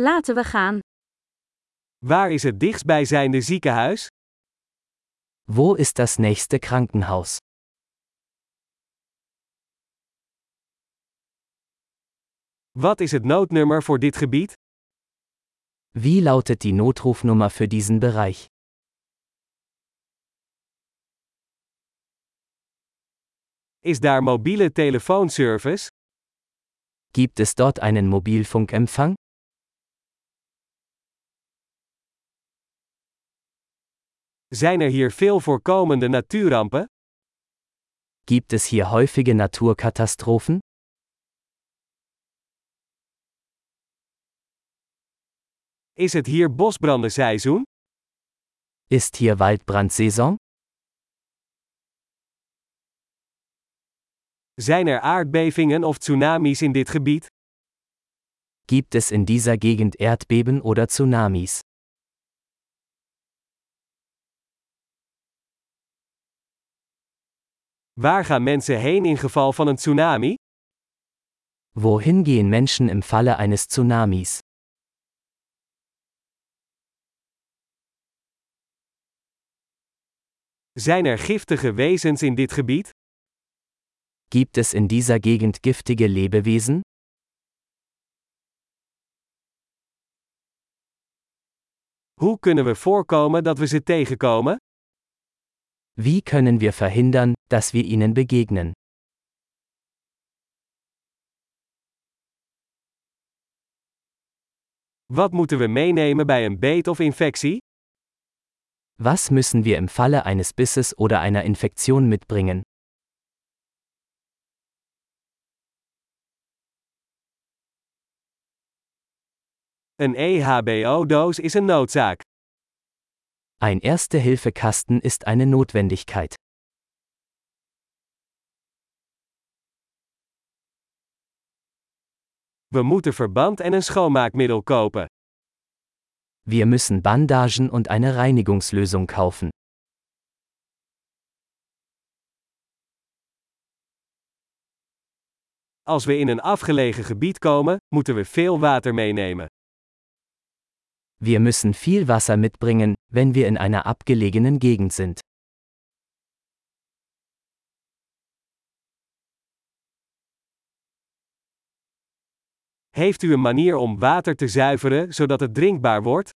Laten we gaan. Waar is het dichtstbijzijnde ziekenhuis? Wo ist das nächste Krankenhaus? Wat is het noodnummer voor dit gebied? Wie lautet die Notrufnummer für diesen Bereich? Is daar mobiele telefoonservice? Gibt es dort einen Mobilfunkempfang? Zijn er hier veel voorkomende natuurrampen? Gibt es hier häufige Naturkatastrophen? Is het hier bosbrandenseizoen? Ist hier Waldbrandsaison? Zijn er aardbevingen of tsunamis in dit gebied? Gibt es in dieser Gegend Erdbeben oder Tsunamis? Waar gaan mensen heen in geval van een tsunami? Wohin gehen Menschen im Falle eines Tsunamis? Zijn er giftige wezens in dit gebied? Gibt es in dieser Gegend giftige Lebewesen? Hoe kunnen we voorkomen dat we ze tegenkomen? Wie können wir verhindern, dass wir ihnen begegnen? Wat moeten we meenemen bij een beet of infectie? Was müssen wir im Falle eines Bisses oder einer Infektion mitbringen? Een EHBO-doos is een noodzaak. Ein Erste-Hilfe-Kasten ist eine Notwendigkeit. We moeten verband en een schoonmaakmiddel kopen. Wir müssen Bandagen und eine Reinigungslösung kaufen. Als we in een afgelegen gebied komen, moeten we veel water meenemen. Wir müssen viel Wasser mitbringen, wenn wir in einer abgelegenen Gegend sind. Heeft u een manier om water te zuiveren zodat het drinkbaar wordt?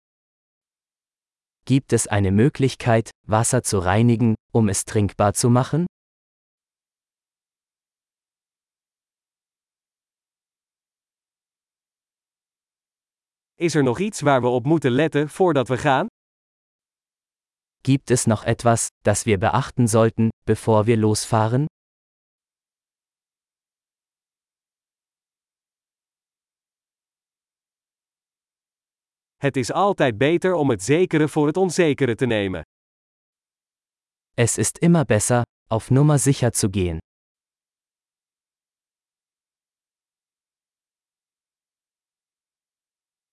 Gibt es eine Möglichkeit, Wasser zu reinigen, um es trinkbar zu machen? Is er nog iets waar we op moeten letten voordat we gaan? Gibt es noch etwas, das wir beachten sollten, bevor wir losfahren? Het is altijd beter om het zekere voor het onzekere te nemen. Es ist immer besser, auf Nummer sicher zu gehen.